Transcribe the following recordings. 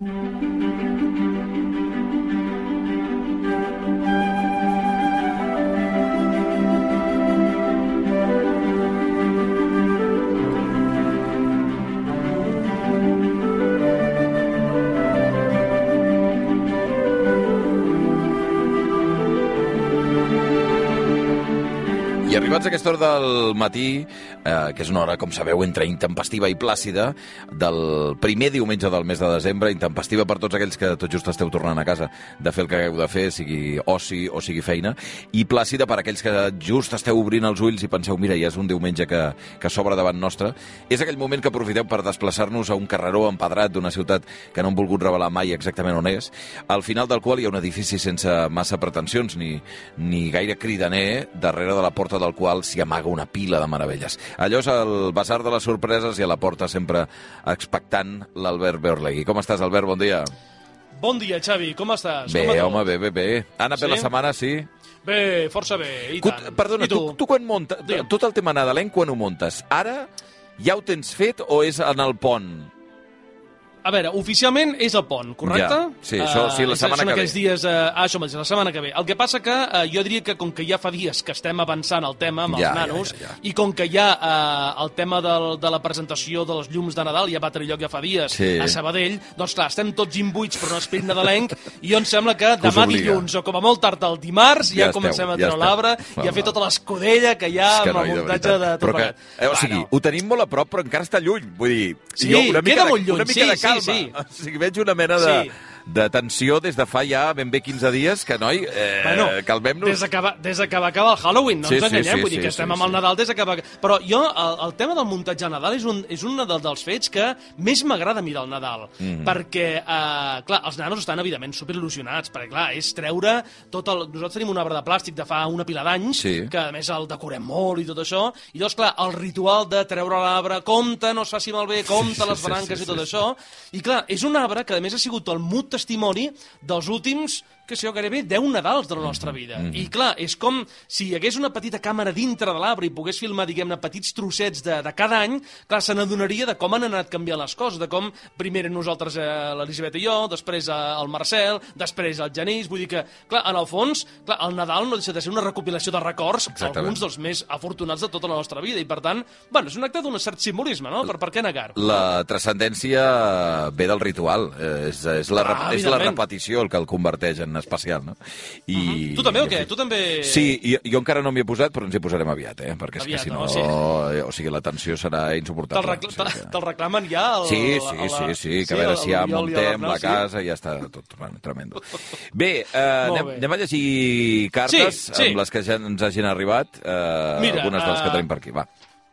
I arribats a aquesta hora del matí, eh, que és una hora, com sabeu, entre intempestiva i plàcida, del primer diumenge del mes de desembre, intempestiva per tots aquells que tot just esteu tornant a casa de fer el que hagueu de fer, sigui oci o sigui feina, i plàcida per aquells que just esteu obrint els ulls i penseu, mira, ja és un diumenge que, que s'obre davant nostre. És aquell moment que aprofiteu per desplaçar-nos a un carreró empedrat d'una ciutat que no han volgut revelar mai exactament on és, al final del qual hi ha un edifici sense massa pretensions ni, ni gaire cridaner darrere de la porta del qual s'hi amaga una pila de meravelles. Allò és el basar de les sorpreses i a la porta sempre expectant l'Albert Berlegui. Com estàs, Albert? Bon dia. Bon dia, Xavi, com estàs? Bé, com home, bé, bé, bé. Ha anat bé Sí? la setmana, sí? Bé, força bé, i tant. Perdona, I tu? tu, tu quan muntes... Tot el tema nadalenc, quan ho muntes? Ara ja ho tens fet o és en el pont? A veure, oficialment és el pont, correcte? Ja, sí, això sí, la Eh, setmana que ve. dies... Eh, ah, això mateix, la setmana que ve. El que passa que eh, jo diria que com que ja fa dies que estem avançant el tema amb Ja, els ja, nanos, ja, ja. i com que ja eh, el tema del, de la presentació dels llums de Nadal ja va tenir lloc ja fa dies Sí. a Sabadell, doncs clar, estem tots imbuïts per un esperit nadalenc, i em sembla que demà dilluns, o com a molt tard el dimarts, Ja ja, esteu, comencem a ja treure esteu. l'arbre i a fer tota l'escudella que hi ha que amb el de muntatge veritat. de tot Però que, eh, o sigui, Bueno, ho tenim molt a prop, però encara està lluny. Vull dir, Sí, jo una mica queda de, molt lluny, una mica sí, de sí, calma. sí. O sigui, veig una mena de, Sí. De tensió des de fa ja ben bé 15 dies que, noi, eh, Bueno, calmem-nos. Des de, que va, des de que va acabar el Halloween, no Sí, ens sí, enganyem, sí, vull dir sí, que estem sí, amb el sí. Nadal des de que va... Però jo, el, el tema del muntatge a Nadal és un, és un de, dels fets que més m'agrada mirar el Nadal, Mhm. perquè, eh, clar, els nanos estan, evidentment, superil·lusionats, perquè, clar, és treure tot el... Nosaltres tenim un arbre de plàstic de fa una pila d'anys, Sí. que, a més, el decorem molt i tot això, i llavors, clar, el ritual de treure l'arbre, compte, no es faci malbé, compte Sí, sí, les sí, branques sí, i tot sí, això, i, clar, és un arbre que, a més, ha sigut el mut testimoni dels últims que jo, gairebé 10 Nadals de la nostra vida. Mm-hmm. I clar, és com si hi hagués una petita càmera dintre de l'arbre i pogués filmar, diguem-ne, petits trossets de, de cada any, clar, se n'adonaria de com han anat canviant les coses, de com primer nosaltres, eh, l'Elisabet i jo, després eh, el Marcel, després el Genís, vull dir que, clar, en el fons, clar, el Nadal no deixa de ser una recopilació de records, Exactament. alguns dels més afortunats de tota la nostra vida, i per tant, bueno, és un acte d'un cert simbolisme, no? Per, per què negar-ho? La transcendència ve del ritual. Eh, És, és, la, Ah, és la repetició el que el converteix en especial, no? I, Mhm. Tu també o què? Tu també- Sí, jo, jo encara no m'hi he posat, però ens hi posarem aviat, eh? Perquè és Aviat, que si no... no? Sí. eh, O sigui, la tensió serà Te'l insuportable. recla O sigui te- te'l reclamen ja al, Sí, sí, la- sí, sí, que a veure si ja muntem la sí. casa i ja està tot bueno, tremendo. Bé, eh, anem, bé. anem a llegir cartes Sí, sí. amb les que ja ens hagin arribat, eh, Mira, algunes de les que eh, tenim per aquí, va.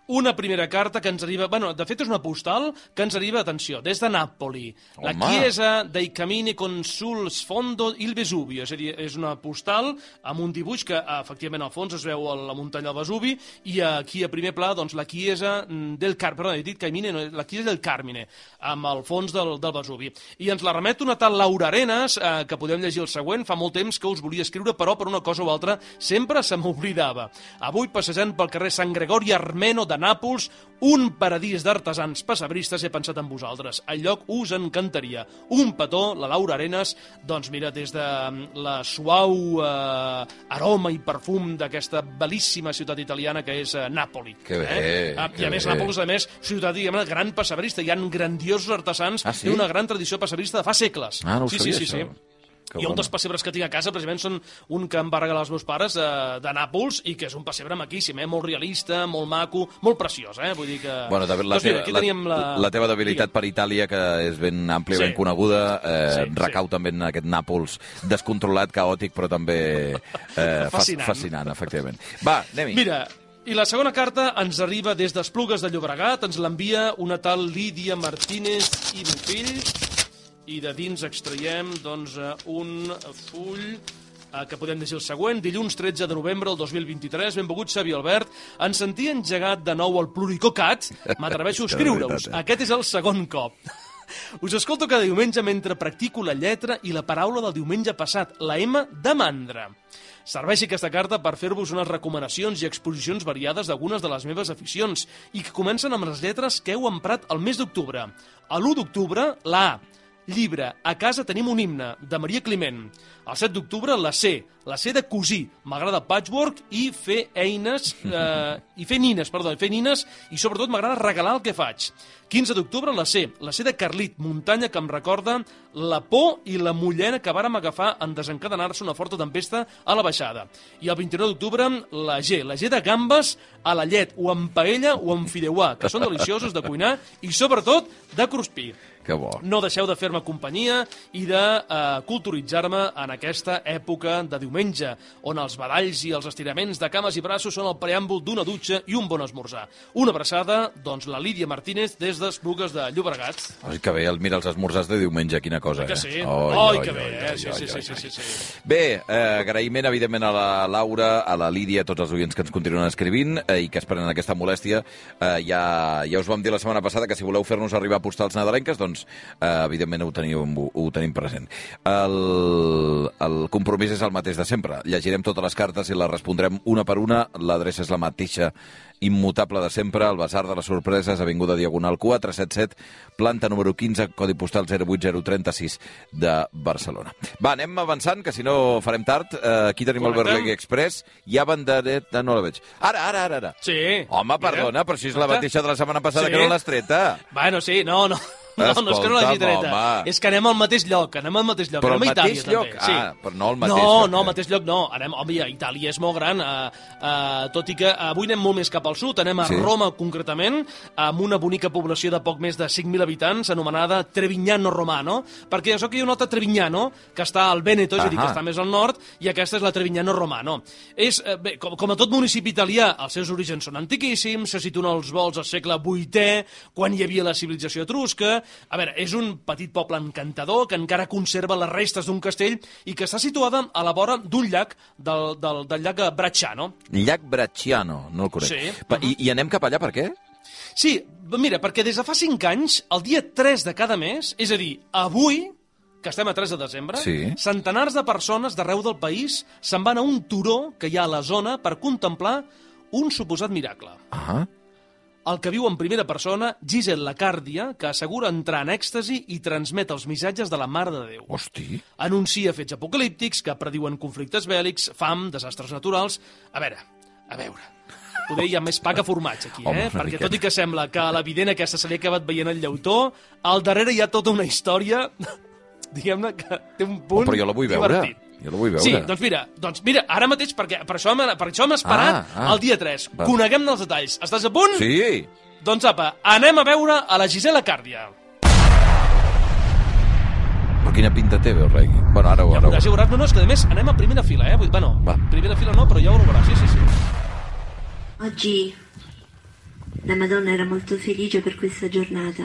Una primera carta que ens arriba... Bueno, de fet és una postal que ens arriba, atenció, des de Nàpoli. La Home. Chiesa dei Camini con sul sfondo il Vesuvio. És a dir, és una postal amb un dibuix que, eh, efectivament, al fons es veu a la muntanya del Vesuvi i aquí a primer pla, doncs, la Chiesa del Carmine, perdó, he dit Camine, no, la Chiesa del Carmine, amb el fons del, del Vesuvi. I ens la remet una tal Laura Arenas, eh, que podem llegir el següent, fa molt temps que us volia escriure, però per una cosa o altra sempre se m'oblidava. Avui, passejant pel carrer Sant Gregori Armeno de Nàpols, un paradís d'artesans passebristes, he pensat en vosaltres. El lloc us encantaria. Un petó, la Laura Arenas, doncs mira, des de mm, la suau eh, aroma i perfum d'aquesta bel·líssima ciutat italiana que és eh, Nàpoli. Que bé, eh? Ah, I a més, bé. Nàpols, a més, ciutat, diguem gran passebrista. Hi ha grandiosos artesans, Ah, sí? té una gran tradició passebrista de fa segles. Ah, no ho sí, sabia, sí, sí, això. sí. Que I un dels pessebres que tinc a casa, precisament, són un que em va regalar els meus pares eh, de Nàpols i que és un pessebre maquíssim, eh? molt realista, molt maco, molt preciós, eh? Vull dir que... Bueno, de, la, doncs mira, aquí la, teníem la... la teva debilitat per Itàlia, que és ben àmpliament Sí. coneguda, eh, Sí, recau sí. també en aquest Nàpols descontrolat, caòtic, però també eh, fas- Fascinant. fascinant, efectivament. Va, anem-hi. Mira, i la segona carta ens arriba des d'Esplugues de Llobregat, ens l'envia una tal Lídia Martínez i Bofill, i de dins extraiem doncs, eh, un full eh, que podem llegir el següent. Dilluns 13 de novembre del 2023, benvolgut Xavi Albert, ens sentia engegat de nou el pluricocat, m'atreveixo a escriure-us. Aquest és el segon cop. Us escolto cada diumenge mentre practico la lletra i la paraula del diumenge passat, la M de mandra. Serveixi aquesta carta per fer-vos unes recomanacions i exposicions variades d'algunes de les meves aficions i que comencen amb les lletres que heu emprat el mes d'octubre. A l'1 d'octubre, la A. Llibre, a casa tenim un himne, de Maria Climent. El 7 d'octubre, la C, la C de cosir. M'agrada patchwork i fer eines, eh, i fer nines, perdó, i fer nines, i sobretot m'agrada regalar el que faig. 15 d'octubre, la C, la C de Carlit, muntanya que em recorda la por i la mullena que vàrem agafar en desencadenar-se una forta tempesta a la baixada. I el 29 d'octubre, la G, la G de gambes a la llet, o amb paella o amb fideuà, que són deliciosos de cuinar i, sobretot, de cruspir. Que bo. No deixeu de fer-me companyia i de eh, culturitzar-me en aquesta època de diumenge, on els badalls i els estiraments de cames i braços són el preàmbul d'una dutxa i un bon esmorzar. Una abraçada, doncs, la Lídia Martínez des d'Esplugues de Llobregat. Oi, que bé, el, mira els esmorzars de diumenge, quina cosa, Que eh? sí? Oi, Oi, oi, que bé, oi, eh? oi, Sí, oi, sí, oi, sí, sí, sí, sí. Bé, eh, agraïment, evidentment, a la Laura, a la Lídia, a tots els oients que ens continuen escrivint eh, i que esperen aquesta molèstia. Eh, ja, ja us vam dir la setmana passada que si voleu fer-nos arribar postals nadalenques, doncs, eh, evidentment, ho, teniu, ho, tenim present. El, el compromís és el mateix de sempre. Llegirem totes les cartes i les respondrem una per una. L'adreça és la mateixa immutable de sempre, el Basar de les Sorpreses, Avinguda Diagonal 477, planta número 15, codi postal 08036 de Barcelona. Va, anem avançant, que si no farem tard. Uh, aquí tenim Correcte. el Berlegui Express. Hi ha bandereta... No la veig. Ara, ara, ara, ara. Sí. Home, Mira. perdona, però si és la mateixa de la setmana passada Sí. que no l'has treta. Bueno, sí, no, no. No, no és que no l'hagi treta. home. És que anem al mateix lloc, anem al mateix lloc. Però anem al a Itàlia, mateix lloc? també. Sí. Ah, però no al mateix no, lloc, No, eh? al mateix lloc no. Anem, home, Itàlia és molt gran, uh, uh, tot i que avui anem molt més cap al sud, anem a Sí. Roma concretament, amb una bonica població de poc més de 5.000 habitants, anomenada Trevignano Romano, perquè so que hi ha un altre Trevignano, que està al Veneto, és a dir, que està més al nord, i aquesta és la Trevignano Romano. És, eh, bé, com, com a tot municipi italià, els seus orígens són antiquíssims, se situen als vols al segle VIII, quan hi havia la civilització etrusca. A veure, és un petit poble encantador que encara conserva les restes d'un castell i que està situada a la vora d'un llac, del, del, del llac Bracciano. Llac Bracciano, no el conec. Sí. Pa, i, I anem cap allà, per què? Sí, mira, perquè des de fa 5 anys, el dia 3 de cada mes, és a dir, avui, que estem a 3 de desembre, Sí. centenars de persones d'arreu del país se'n van a un turó que hi ha a la zona per contemplar un suposat miracle. Ah, El que viu en primera persona, Giselle Lacardia, que assegura entrar en èxtasi i transmet els missatges de la Mare de Déu. hosti. Anuncia fets apocalíptics que prediuen conflictes bèl·lics, fam, desastres naturals... A veure, a veure... Poder hi ha més pa que formatge aquí, Home, eh? una Perquè miqueta. tot i que sembla que a l'evident aquesta se li ha acabat veient el lleutó, al darrere hi ha tota una història, diguem-ne, que té un Oh, punt però jo la vull veure. Jo la vull veure. Sí, doncs mira, doncs mira, ara mateix, perquè per això hem, per això hem esperat Ah, ah. el dia 3. Va. Coneguem-ne els detalls. Estàs a punt? Sí. Doncs apa, anem a veure a la Gisela Càrdia. Però quina pinta té, veu, Regui? Bueno, ara ho Ja ara ho- veuràs, ja veuràs. No, no, és que a més anem a primera fila, eh? Vull- Bueno, Va. primera fila no, però ja ho veuràs. Sí, sí, sí. Oggi la Madonna era molto felice per questa giornata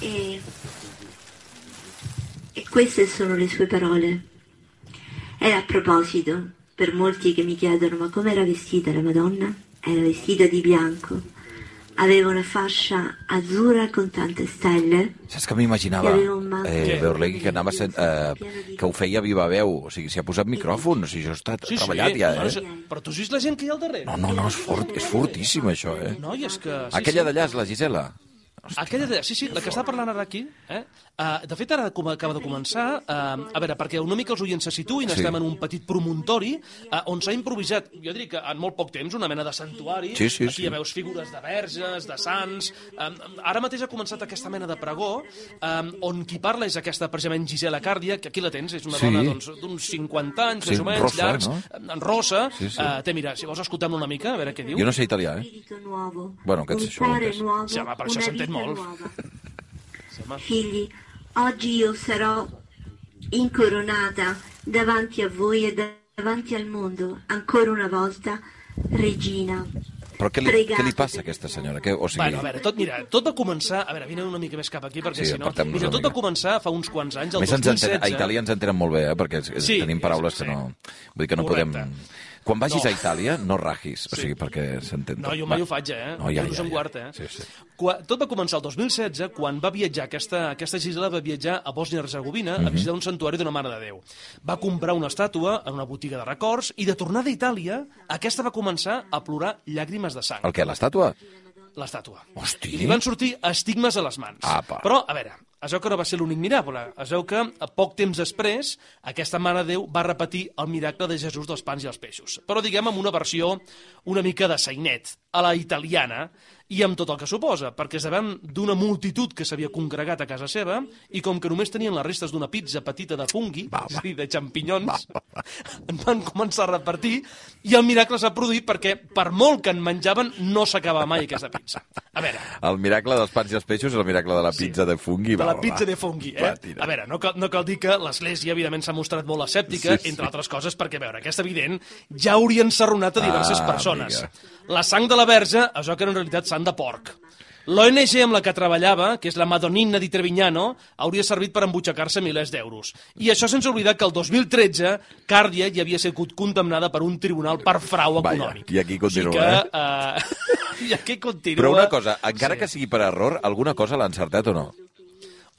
e, e queste sono le sue parole. E a proposito, per molti che mi chiedono ma come era vestita la Madonna? Era vestita di bianco, aveva una fascia azzurra con tante stelle Saps que m'imaginava, eh, Què? Veurlegui, que anava sent, eh, que ho feia viva veu, o sigui, s'hi ha posat micròfon, o sigui, això està Sí, treballat sí. ja, No, eh? Però tu vist la gent que hi ha al darrere? No, no, no, és, fort, és fortíssim, això, eh? No, i és que... Sí, Aquella sí. d'allà és la Gisela. Aquella de... Sí, sí, la que està parlant ara aquí. Eh? Uh, de fet, ara com acaba de començar, uh, a veure, perquè una mica els oients se situïn, Sí. estem en un petit promontori uh, on s'ha improvisat, jo diria que en molt poc temps, una mena de santuari. Sí, sí, aquí sí. hi veus figures de verges, de sants... Um, ara mateix ha començat aquesta mena de pregó, um, on qui parla és aquesta, precisament, Gisela Càrdia, que aquí la tens, és una Sí. dona doncs, d'uns 50 anys, Sí, més o menys, rossa, llargs, no? en rossa. Sí, sí. Uh, té, mira, si vols escoltar una mica, a veure què diu. Jo no sé italià, eh? Bueno, che un ci sono cuore questi. nuovo, Sì, ma molto. nuova. Figli, oggi io sarò incoronata davanti a voi e davanti al mondo, ancora una volta, regina. Però què li, què li passa a aquesta senyora? Que, o sigui, Bueno, a veure, tot, mira, tot va començar... A veure, vine una mica més cap aquí, perquè Sí, si no... Mira, tot mica. va començar fa uns quants anys, el a més, ens entenen, 2016. a italià ens entenen molt bé, eh? perquè és- Sí, tenim paraules sí. que no... Vull dir que no Correcte. podem... Quan vagis No. a Itàlia, no ragis, o Sí. sigui, perquè s'entén. No, jo mai ho faig, eh? No, ja, ja, ja. guart, eh? Sí, sí. Qua, tot va començar el 2016, quan va viatjar, aquesta, aquesta Gisela va viatjar a Bòsnia-Herzegovina Mhm. a visitar un santuari d'una Mare de Déu. Va comprar una estàtua en una botiga de records i de tornada a Itàlia, aquesta va començar a plorar llàgrimes de sang. El què, l'estàtua? l'estàtua. Hosti. I li van sortir estigmes a les mans. Apa. Però, a veure, es veu que no va ser l'únic miracle. Es veu que, a poc temps després, aquesta Mare Déu va repetir el miracle de Jesús dels pans i els peixos. Però, diguem, amb una versió una mica de sainet, a la italiana, i amb tot el que suposa, perquè davant d'una multitud que s'havia congregat a casa seva i com que només tenien les restes d'una pizza petita de fungui, Va, és va. a dir, de xampinyons, en van començar a repartir i el miracle s'ha produït perquè per molt que en menjaven no s'acabava mai aquesta pizza. A veure, El miracle dels pans i els peixos és el miracle de la pizza de fungui. de va, la va, pizza va. de fungui, eh? Va, tira. A veure, no cal, no cal dir que l'Església, evidentment, s'ha mostrat molt escèptica, Sí, sí. entre altres coses, perquè, a veure, aquesta evident ja hauria ensarronat a diverses Ah, persones. amiga. La sang de la verge, això que era en realitat sang de porc. L'ONG amb la que treballava, que és la Madonnina di Trevignano, hauria servit per embutxacar-se milers d'euros. I això sense oblidar que el 2013 Càrdia ja havia sigut condemnada per un tribunal per frau Vaja, econòmic. i aquí continua, o sigui que, eh? I aquí continua. Però una cosa, encara Sí. que sigui per error, alguna cosa l'ha encertat o no?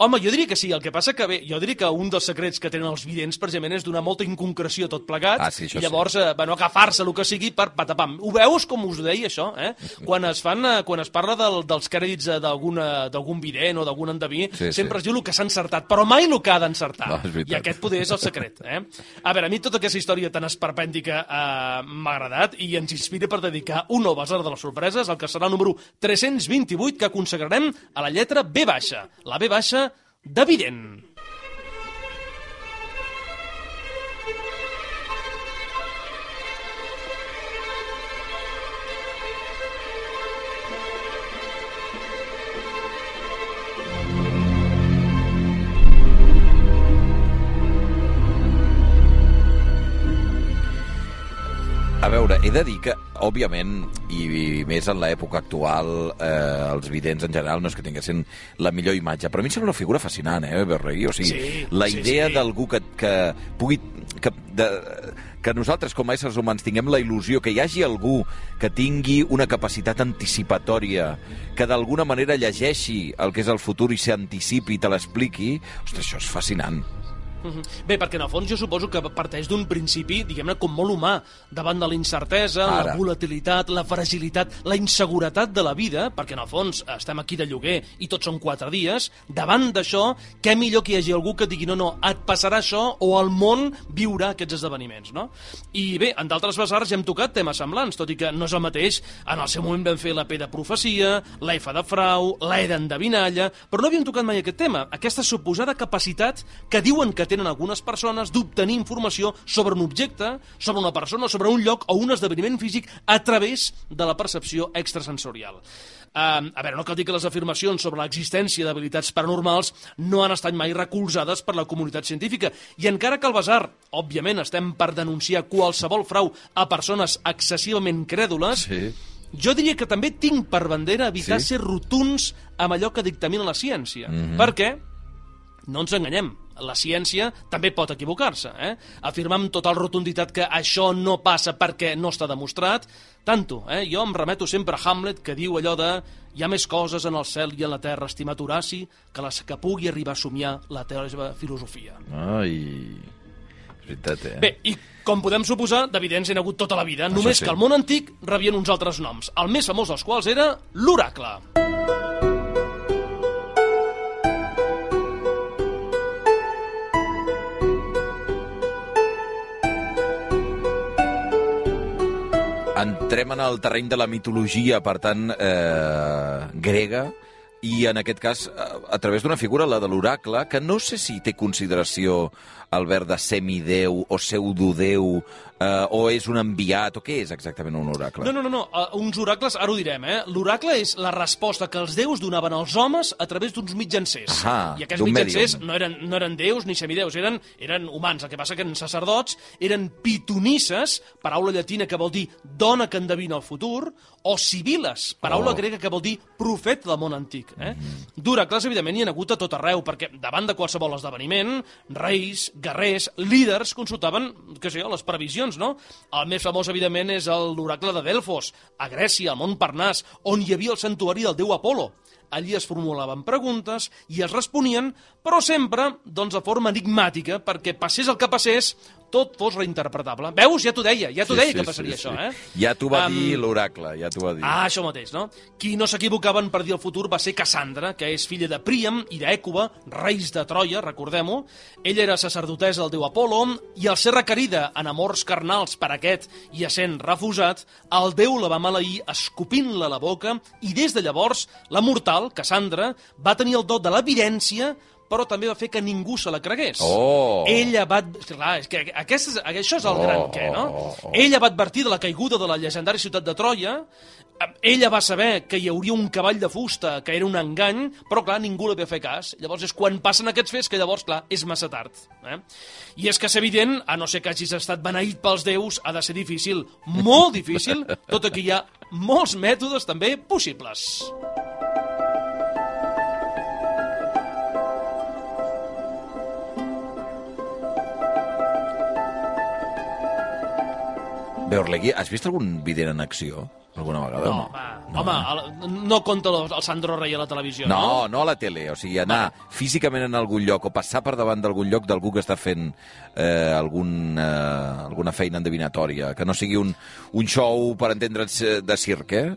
Home, jo diria que sí, el que passa que bé, jo diria que un dels secrets que tenen els vidents precisament és donar molta inconcreció tot plegat Ah, sí, i llavors eh, bueno, agafar-se el que sigui per patapam. Ho veus com us ho deia això, eh? Quan es fan eh, quan es parla del, dels crèdits eh, d'algun vident o d'algun endeví, Sí, sí. sempre es diu el que s'ha encertat, però mai el que ha d'encertar. No. I aquest poder és el secret, eh? A veure, a mi tota aquesta història tan esperpèntica eh, m'ha agradat i ens inspira per dedicar un nou basar de les sorpreses, el que serà el número 328 que consagrarem a la lletra B baixa, la B baixa d'evident. A he de dir que, òbviament, i, i més en l'època actual, eh, els vidents en general no és que tinguessin la millor imatge, però a mi em sembla una figura fascinant, eh, Berregui? O sigui, Sí, la sí, idea sí. d'algú que, que pugui... Que, de, que nosaltres, com a éssers humans, tinguem la il·lusió que hi hagi algú que tingui una capacitat anticipatòria, que d'alguna manera llegeixi el que és el futur i s'anticipi i te l'expliqui, ostres, això és fascinant. Mhm. Bé, perquè en el fons jo suposo que parteix d'un principi, diguem-ne, com molt humà, davant de la incertesa, Ara. la volatilitat, la fragilitat, la inseguretat de la vida, perquè en el fons estem aquí de lloguer i tots són quatre dies, davant d'això, què millor que hi hagi algú que digui no, no, et passarà això o el món viurà aquests esdeveniments, no? I bé, en d'altres basars ja hem tocat temes semblants, tot i que no és el mateix, en el seu moment vam fer la P de profecia, la F de frau, la E d'endevinalla, però no havíem tocat mai aquest tema, aquesta suposada capacitat que diuen que tenen algunes persones d'obtenir informació sobre un objecte, sobre una persona, sobre un lloc o un esdeveniment físic a través de la percepció extrasensorial. Uh, a veure, no cal dir que les afirmacions sobre l'existència d'habilitats paranormals no han estat mai recolzades per la comunitat científica. I encara que al basar, òbviament, estem per denunciar qualsevol frau a persones excessivament crèdules, Sí. jo diria que també tinc per bandera evitar Sí? ser rotuns amb allò que dictamina la ciència. Mhm. Perquè, no ens enganyem, la ciència també pot equivocar-se. Eh? Afirmar amb total rotunditat que això no passa perquè no està demostrat, tanto. Eh? Jo em remeto sempre a Hamlet, que diu allò de hi ha més coses en el cel i en la terra, estimat Horaci, que les que pugui arribar a somiar la teva filosofia. Ai... És veritat, eh? Bé, i com podem suposar, d'evidents hi ha hagut tota la vida, només sí. que al món antic rebien uns altres noms, el més famós dels quals era l'oracle. Entrem en el terreny de la mitologia, per tant, eh, grega, i en aquest cas a, a través d'una figura, la de l'oracle, que no sé si té consideració Albert de semideu o pseudodeu, eh, o és un enviat, o què és exactament un oracle? No, no, no, no. Uh, uns oracles, ara ho direm, eh? L'oracle és la resposta que els déus donaven als homes a través d'uns mitjancers. Ahà, I aquests mitjancers no eren, no eren déus ni semideus, eren, eren humans. El que passa que eren sacerdots, eren pitonisses, paraula llatina que vol dir dona que endevina el futur, o sibiles, paraula Oh. grega que vol dir profeta del món antic. Eh? D'oracles, evidentment, hi ha hagut a tot arreu, perquè davant de qualsevol esdeveniment, reis, guerrers, líders consultaven, què sé jo, les previsions, no? El més famós, evidentment, és l'oracle de Delfos, a Grècia, al mont Parnàs, on hi havia el santuari del déu Apolo. Allí es formulaven preguntes i es responien però sempre doncs, de forma enigmàtica, perquè passés el que passés, tot fos reinterpretable. Veus? Ja t'ho deia, ja t'ho deia que passaria això, eh? Ja t'ho va Am, dir l'oracle, ja t'ho va dir. Ah, això mateix, no? Qui no s'equivocaven per dir el futur va ser Cassandra, que és filla de Príam i d'Ècuba, reis de Troia, recordem-ho. Ella era sacerdotessa del déu Apolo, i al ser requerida en amors carnals per aquest i essent refusat, el déu la va maleir escopint-la a la boca i des de llavors la mortal, Cassandra, va tenir el do de l'evidència però també va fer que ningú se la cregués. Oh. Ella va... Clar, és que aquest és, això és el Oh, gran què, no? oh, oh. Ella va advertir de la caiguda de la llegendària ciutat de Troia, ella va saber que hi hauria un cavall de fusta, que era un engany, però, clar, ningú li va fer cas. Llavors és quan passen aquests fets que llavors, clar, és massa tard. Eh? I és que és evident, a no ser que hagis estat beneït pels déus, ha de ser difícil, molt difícil, tot i que hi ha molts mètodes també possibles. Bé, Orlegui, has vist algun vident en acció? Alguna vegada? No, home, no, home el, no compta el, el Sandro Rey a la televisió, no? No, no a la tele, o sigui, anar físicament en algun lloc o passar per davant d'algun lloc d'algú que està fent eh, algun, eh, alguna feina endevinatòria, que no sigui un, un show, per entendre'ns, eh, de circ, eh?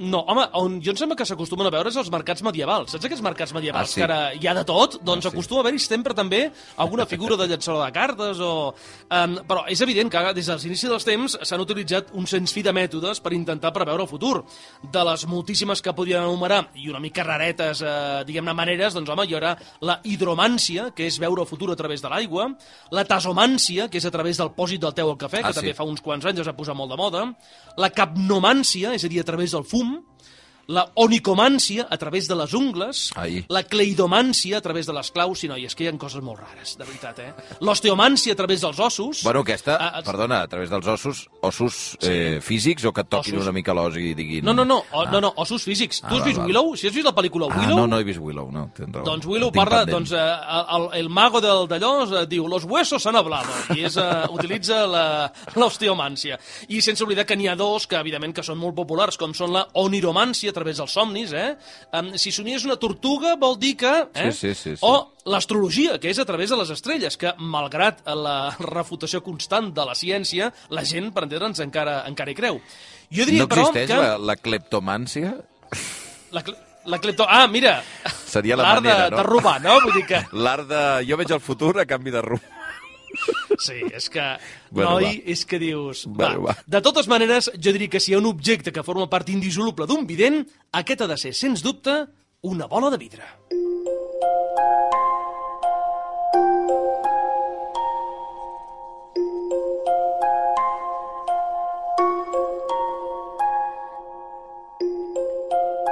No, home, on jo em sembla que s'acostumen a veure és els mercats medievals. Saps aquests mercats medievals Ah, sí? que ara hi ha de tot? Doncs Ah, sí. acostuma a haver-hi sempre també alguna figura de llançador de cartes o... Um, però és evident que des dels inicis dels temps s'han utilitzat un sens fi de mètodes per intentar preveure el futur. De les moltíssimes que podien enumerar, i una mica raretes, eh, diguem-ne, maneres, doncs home, hi haurà la hidromància, que és veure el futur a través de l'aigua, la tasomància, que és a través del pòsit del teu al cafè, Ah, que sí. també fa uns quants anys es va posar molt de moda, la capnomància, és a dir, a través del fum, la onicomància a través de les ungles, Ai. la cleidomància a través de les claus, i no, i és que hi ha coses molt rares, de veritat, eh? L'osteomància a través dels ossos... Bueno, aquesta, Ah, ah, perdona, a través dels ossos, ossos eh, físics o que et toquin Ossos. una mica l'os i diguin... No, no, no, o, Ah. no, no, ossos físics. Ah, tu has val, vist val. Willow? Si has vist la pel·lícula Ah, Willow... no, no he vist Willow, no. tens raó. Doncs Willow parla, pendent. doncs, eh, el, el mago del d'allò eh, diu los huesos han hablado, i és, eh, utilitza la- l'osteomància. I sense oblidar que n'hi ha dos que, evidentment, que són molt populars, com són la oniromància a través dels somnis, eh? Um, si somies una tortuga vol dir que... Eh? Sí, sí, sí, sí. O l'astrologia, que és a través de les estrelles, que, malgrat la refutació constant de la ciència, la gent, per entendre'ns, encara, encara hi creu. Jo diria, No però, existeix que... la, la cleptomància? La, cle- la clepto... Ah, mira! Seria la L'art de, manera, no? de robar, no? Vull dir que... L'art de... Jo veig el futur a canvi de rumb. Sí, és que, Bueno, noi, va. és que dius... Bueno, va. va. De totes maneres, jo diria que si hi ha un objecte que forma part indissoluble d'un vident, aquest ha de ser, sens dubte, una bola de vidre.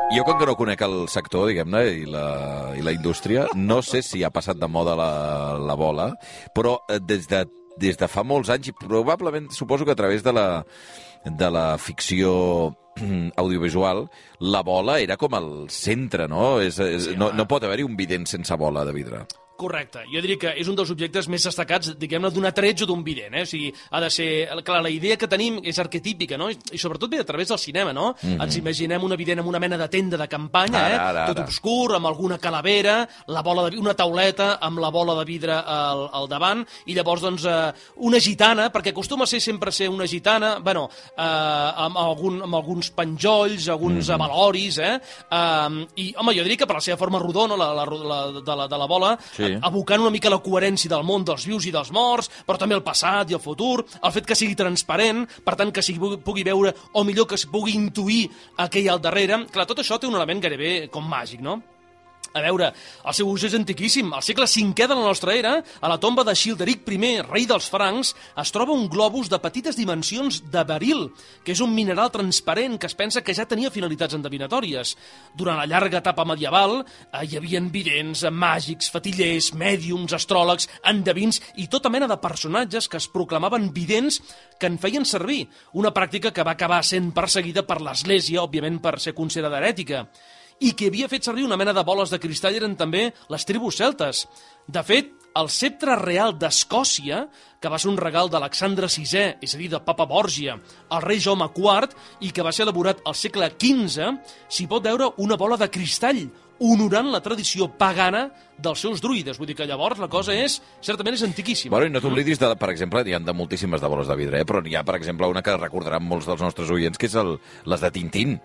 Jo, com que no conec el sector, diguem-ne, i, la, i la indústria, no sé si ha passat de moda la, la bola, però eh, des de, des de fa molts anys, i probablement suposo que a través de la, de la ficció audiovisual, la bola era com el centre, no? És, és, no, no pot haver-hi un vident sense bola de vidre. Correcte. Jo diria que és un dels objectes més destacats, diguem-ne, d'un atreig o d'un vident, eh? O sigui, ha de ser... Clar, la idea que tenim és arquetípica, no? I, i sobretot ve a través del cinema, no? Mm -hmm. Ens imaginem una vident amb una mena de tenda de campanya, Ara, eh? ara, Tot ara. obscur, amb alguna calavera, la bola de, una tauleta amb la bola de vidre al, al davant, i llavors, doncs, eh, una gitana, perquè acostuma a ser sempre ser una gitana, bueno, eh, amb, algun, amb alguns penjolls, alguns mm -hmm. avaloris, eh? Eh, I, home, jo diria que per la seva forma rodona, la, la, la, de, la, de la bola, Sí. Eh, evocant una mica la coherència del món dels vius i dels morts, però també el passat i el futur, el fet que sigui transparent, per tant que sigui, pugui veure, o millor que es pugui intuir el que hi ha al darrere. Clar, tot això té un element gairebé com màgic, no? A veure, el seu ús és antiquíssim. Al segle V de la nostra era, a la tomba de Xilderic I, rei dels francs, es troba un globus de petites dimensions de beril, que és un mineral transparent que es pensa que ja tenia finalitats endevinatòries. Durant la llarga etapa medieval eh, hi havia vidents, eh, màgics, fatillers, mèdiums, astròlegs, endevins i tota mena de personatges que es proclamaven vidents que en feien servir, una pràctica que va acabar sent perseguida per l'Església, òbviament per ser considerada herètica i que havia fet servir una mena de boles de cristall eren també les tribus celtes. De fet, el sceptre real d'Escòcia, que va ser un regal d'Alexandre VI, és a dir, del papa Borgia, al rei Jaume IV, i que va ser elaborat al segle XV, s'hi pot veure una bola de cristall, honorant la tradició pagana dels seus druides. Vull dir que llavors la cosa és, certament és antiquíssima. Bueno, i no t'oblidis, de, per exemple, hi ha de moltíssimes de boles de vidre, eh? però hi ha, per exemple, una que recordaran molts dels nostres oients, que és el, les de Tintín.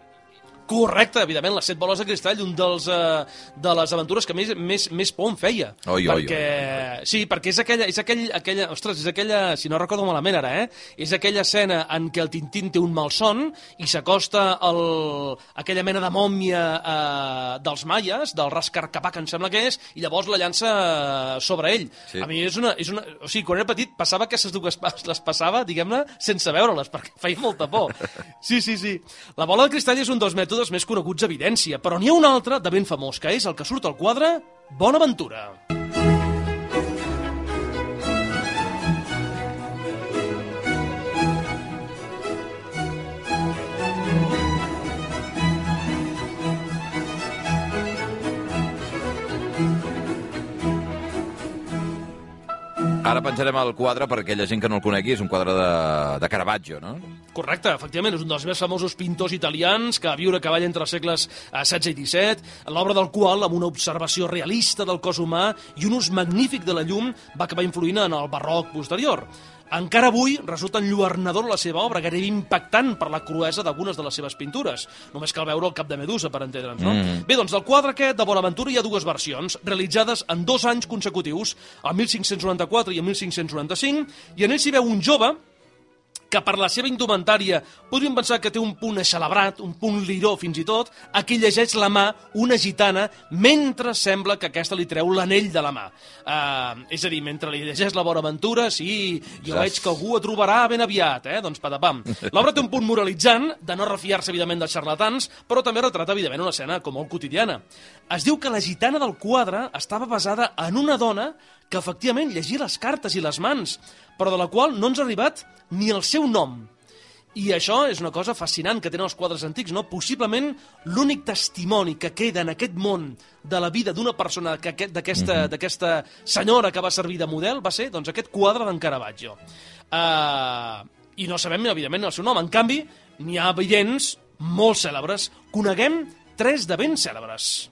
Correcte, evidentment, les set boles de cristall, un dels, eh, de les aventures que més, més, més por em feia. Oi, oi, perquè, Sí, perquè és aquella, és aquell, aquella... Ostres, és aquella... Si no recordo malament ara, eh? És aquella escena en què el Tintín té un malson i s'acosta el- aquella mena de mòmia eh, dels maies, del Rascarcapac, em sembla que és, i llavors la llança eh, sobre ell. Sí. A mi és una, és una... O sigui, quan era petit passava que aquestes dues pas- les passava, diguem-ne, sense veure-les, perquè feia molta por. Sí, sí, sí. La bola de cristall és un dels mètodes més coneguts a evidència, però n'hi ha un altre de ben famós, que és el que surt al quadre Bonaventura. Ara penjarem el quadre per aquella gent que no el conegui, és un quadre de, de Caravaggio, no? Correcte, efectivament, és un dels més famosos pintors italians que va viure a cavall entre els segles eh, XVI i XVII, l'obra del qual, amb una observació realista del cos humà i un ús magnífic de la llum, va acabar influint en el barroc posterior. Encara avui resulta enlluernador la seva obra, gairebé impactant per la cruesa d'algunes de les seves pintures. Només cal veure el cap de Medusa, per entendre'ns, no? Mm. Bé, doncs, del quadre aquest de Bonaventura hi ha dues versions, realitzades en dos anys consecutius, el 1594 i el 1595, i en ell s'hi veu un jove que per la seva indumentària podríem pensar que té un punt eixelebrat, un punt liró fins i tot, a qui llegeix la mà una gitana mentre sembla que aquesta li treu l'anell de la mà. Uh, és a dir, mentre li llegeix la Bonaventura, sí, jo veig que algú ho trobarà ben aviat, eh? Doncs patapam. L'obra té un punt moralitzant, de no refiar-se, evidentment, dels xarlatans, però també retrata, evidentment, una escena com molt quotidiana. Es diu que la gitana del quadre estava basada en una dona que efectivament llegia les cartes i les mans, però de la qual no ens ha arribat ni el seu nom. I això és una cosa fascinant que tenen els quadres antics, no? Possiblement l'únic testimoni que queda en aquest món de la vida d'una persona que aquest- d'aquesta d'aquesta senyora que va servir de model va ser doncs, aquest quadre d'en Caravaggio. Uh, I no sabem, evidentment, el seu nom. En canvi, n'hi ha vidents molt cèlebres. Coneguem tres de ben cèlebres.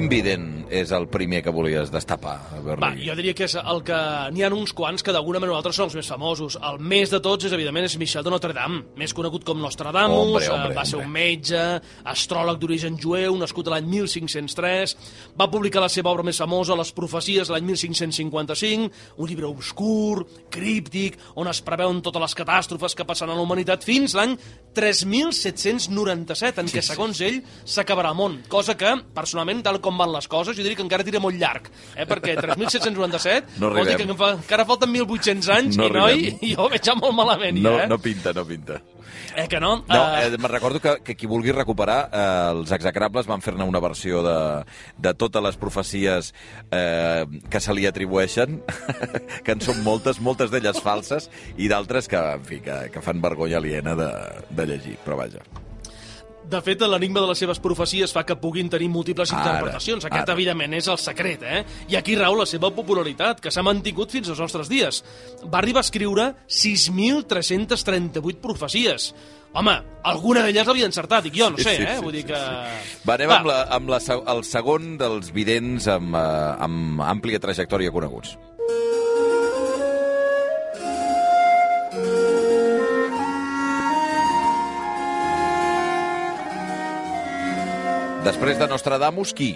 Quin vident és el primer que volies destapar, Va, jo diria que és el que... N'hi ha uns quants que d'alguna manera o altra són els més famosos. El més de tots és, evidentment, és Michel de Notre Dame, més conegut com Nostradamus, Hombre, eh, hombre, va ser hombre. un metge, astròleg d'origen jueu, nascut l'any 1503, va publicar la seva obra més famosa, Les profecies, l'any 1555, un llibre obscur, críptic, on es preveuen totes les catàstrofes que passaran a la humanitat fins l'any 3797, en què, segons ell, s'acabarà el món. Cosa que, personalment, tal com van les coses, jo diria que encara tira molt llarg, eh? perquè 3797 No vol dir que fa- encara falten 1.800 anys No i, noi, arribem. jo ho veig ja molt malament, No, ja, eh? no pinta, no pinta. Eh que no? No, Eh, eh, me'n recordo que, que qui vulgui recuperar, eh, els execrables van fer-ne una versió de, de totes les profecies eh, que se li atribueixen, que en són moltes, moltes d'elles falses, i d'altres que, en fi, que, que fan vergonya aliena de, de llegir, però vaja. De fet, l'enigma de les seves profecies fa que puguin tenir múltiples Ara, interpretacions. Aquest, ara. evidentment, és el secret, eh? I aquí rau la seva popularitat, que s'ha mantingut fins als nostres dies. Va arribar a escriure 6.338 profecies. Home, alguna d'elles l'havia encertat, dic jo, no Sí, sé, sí, eh? sí, Vull dir sí, que... Va, anem amb, la, amb la, el segon dels vidents amb, eh, amb àmplia trajectòria coneguts. Després de Nostradamus, qui?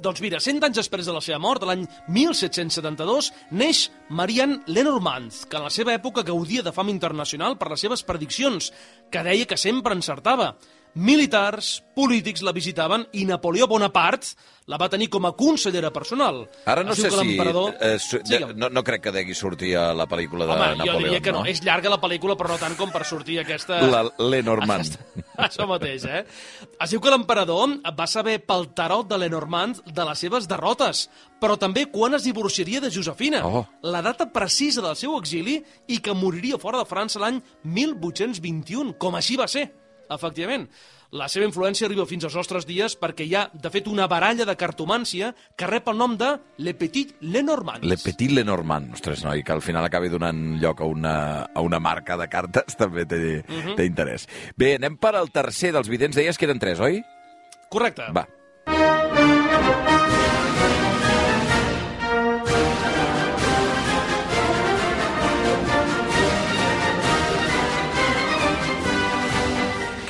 Doncs mira, 100 anys després de la seva mort, l'any 1772, neix Marianne Lenormand, que en la seva època gaudia de fama internacional per les seves prediccions, que deia que sempre encertava. Militars, polítics la visitaven i Napoleó Bonaparte la va tenir com a consellera personal. Ara no diu sé si... Eh, su, de, no, no crec que degui sortir a la pel·lícula de Home, Napoleó. jo diria que no. no. És llarga la pel·lícula, però no tant com per sortir aquesta... La Lenormand. Aquesta- Això mateix, eh? Es diu que l'emperador va saber pel tarot de Lenormand de les seves derrotes, però també quan es divorciaria de Josefina, Oh. la data precisa del seu exili i que moriria fora de França l'any 1821, com així va ser efectivament. La seva influència arriba fins als nostres dies perquè hi ha, de fet, una baralla de cartomància que rep el nom de Le Petit Lenormand. Le Petit Lenormand. Ostres, noi, que al final acabi donant lloc a una, a una marca de cartes també té, uh Mhm. -huh. té interès. Bé, anem per al tercer dels vidents. Deies que eren tres, oi? Correcte. Va.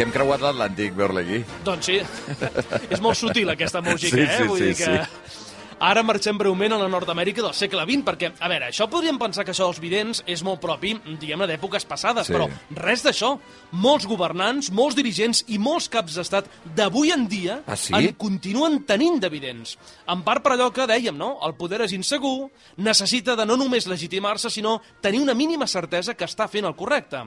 Que hem creuat l'Atlàntic, Berlegui. Doncs sí, és molt sutil aquesta música, Sí, eh? sí, Vull sí, dir que... Ara marxem breument a la Nord-Amèrica del segle XX, perquè, a veure, això podríem pensar que això dels vidents és molt propi, diguem-ne, d'èpoques passades, Sí. però res d'això. Molts governants, molts dirigents i molts caps d'estat d'avui en dia Ah, sí? en continuen tenint de vidents. En part per allò que dèiem, no? El poder és insegur, necessita de no només legitimar-se, sinó tenir una mínima certesa que està fent el correcte.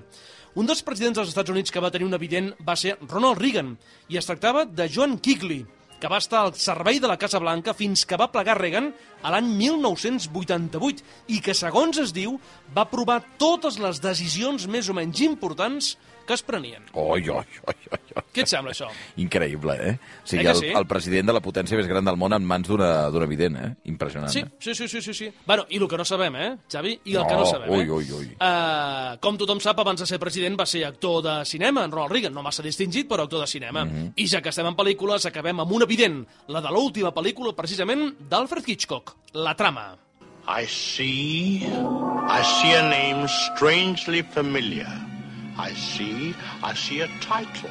Un dels presidents dels Estats Units que va tenir un evident va ser Ronald Reagan, i es tractava de John Kigley, que va estar al servei de la Casa Blanca fins que va plegar Reagan a l'any 1988 i que, segons es diu, va aprovar totes les decisions més o menys importants que es prenien. Oi, oi, oi, oi, oi. Què et sembla, això? Increïble, eh? O sigui, Eh el, sí? el president de la potència més gran del món en mans d'una d'una evident, eh? Impressionant. Sí, eh? sí, sí, sí, sí, sí. Bueno, i el que no sabem, eh, Xavi? I el que No, no sabem, ui, eh? ui, ui. Uh, com tothom sap, abans de ser president va ser actor de cinema, en Ronald Reagan, no massa distingit, però actor de cinema. Mhm. I ja que estem en pel·lícules, acabem amb un evident, la de l'última pel·lícula, precisament, d'Alfred Hitchcock, La trama. I see. I see a name strangely familiar. I see. I see a title.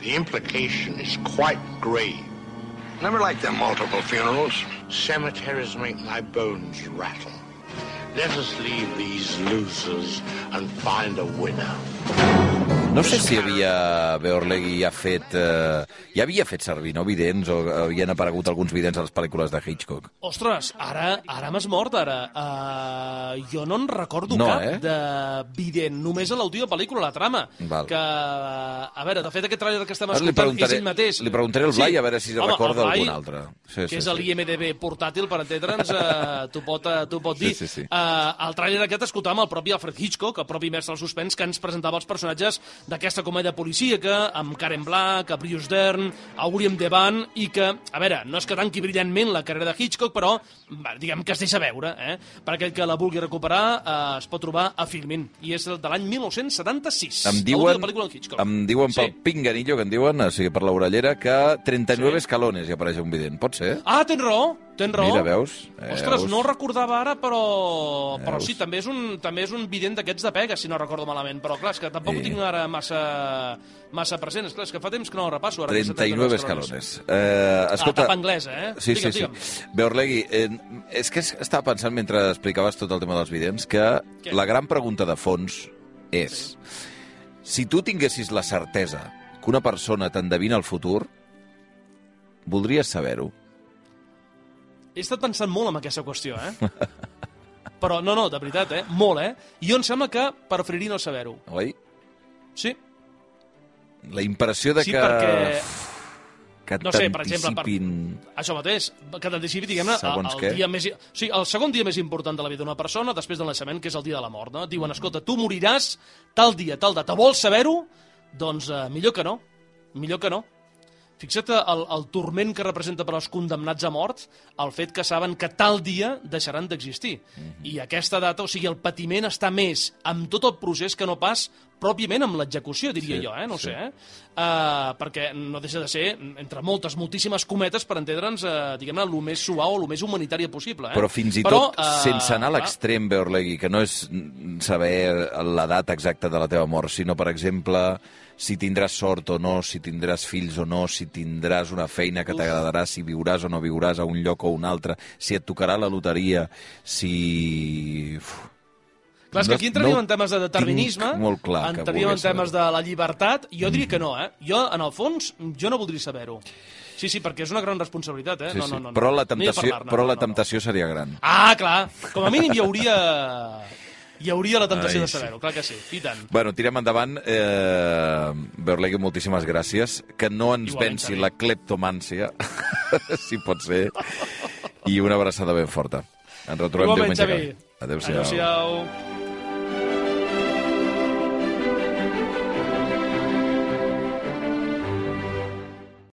The implication is quite grave. Never liked them multiple funerals. Cemeteries make my bones rattle. Let us leave these losers and find a winner. No sé si havia Beorlegui ja fet... Eh, ja havia fet servir, no, vidents, o havien aparegut alguns vidents a les pel·lícules de Hitchcock. Ostres, ara, ara m'has mort, ara. Uh, jo no en recordo No, cap eh? de vident, només a l'última pel·lícula, La trama. Val. Que, a veure, de fet, aquest tràiler que estem Ara escoltant és ell mateix. li preguntaré al Blai a veure si Home, recorda Blai, algun altre. Sí, que sí, és sí. l'IMDB portàtil, per entendre'ns, uh, t'ho pot, uh, pot Sí, dir. sí, sí. Uh, el tràiler aquest escoltàvem el propi Alfred Hitchcock, el propi mestre del suspens, que ens presentava els personatges d'aquesta comèdia policíaca, amb Karen Black, a Bruce Dern, a William Devane, i que, a veure, no és que tanqui brillantment la carrera de Hitchcock, però va, diguem que es deixa veure, eh? Per aquell que la vulgui recuperar, eh, es pot trobar a Filmin, i és de l'any 1976. Em diuen, pel·lícula de Hitchcock. em diuen Sí. pel pinganillo, que en diuen, o sigui, per l'orellera, que 39 escalones hi apareix un vident. Pot ser? Ah, tens raó, tens raó. Mira, veus? Ostres, Veus? no el recordava ara, però, però Veus? sí, també és, un, també és un vident d'aquests de pega, si no recordo malament. Però clar, és que tampoc Sí. ho tinc ara massa, massa present. És clar, és que fa temps que no el repasso. Ara, aquests 39 escalones. Eh, escolta... Ah, tapa anglesa, eh? Sí, Digue'm, sí, sí. digue'm. Beorlegui, eh, és que es- estava pensant mentre explicaves tot el tema dels vidents que Què? la gran pregunta de fons és si tu tinguessis la certesa que una persona t'endevina el futur, voldries saber-ho? He estat pensant molt en aquesta qüestió, eh? Però no, no, de veritat, eh? Molt, eh? I jo em sembla que preferiria no saber-ho. Oi? Sí, La impressió de sí que... perquè que No sé, per exemple, per- això mateix, que t'anticipi, diguem-ne, el, què? dia més, sigui, el segon dia més important de la vida d'una persona després del naixement, que és el dia de la mort. No? Diuen, escolta, tu moriràs tal dia, tal data. Vols saber-ho? Doncs uh, millor que no. Millor que no. Fixa't el, el turment que representa per als condemnats a mort el fet que saben que tal dia deixaran d'existir. I aquesta data, o sigui, el patiment està més amb tot el procés que no pas pròpiament amb l'execució, diria Sí, jo, eh? no sí. sé, eh? Uh, perquè no deixa de ser, entre moltes, moltíssimes cometes, per entendre'ns, uh, diguem-ne, el més suau o el més humanitari possible. Eh? Però fins i Però, tot, eh, sense anar a l'extrem, Beorlegui, que no és saber la data exacta de la teva mort, sinó, per exemple, si tindràs sort o no, si tindràs fills o no, si tindràs una feina que t'agradarà, si viuràs o no viuràs a un lloc o un altre, si et tocarà la loteria, si... Uf. Clar, és que aquí No- entraríem no en temes de determinisme, molt clar entraríem en temes de la llibertat, i jo diria que no, eh? Jo, en el fons, jo no voldria saber-ho. Sí, sí, perquè és una gran responsabilitat, eh? Sí, no, sí. no, no, no. Però la No temptació, parlar-ne, però no, la no, no. temptació seria gran. Ah, clar, com a mínim hi hauria... Hi hauria la temptació Ai, de saber-ho, clar que sí, i tant. Bueno, tirem endavant. Eh, Berlegui, moltíssimes gràcies. Que no ens Igualment, venci Xavi. la cleptomància, si pot ser. I una abraçada ben forta. Ens retrobem Igualment, diumenge. Xavi. Adéu-siau. Adéu-siau.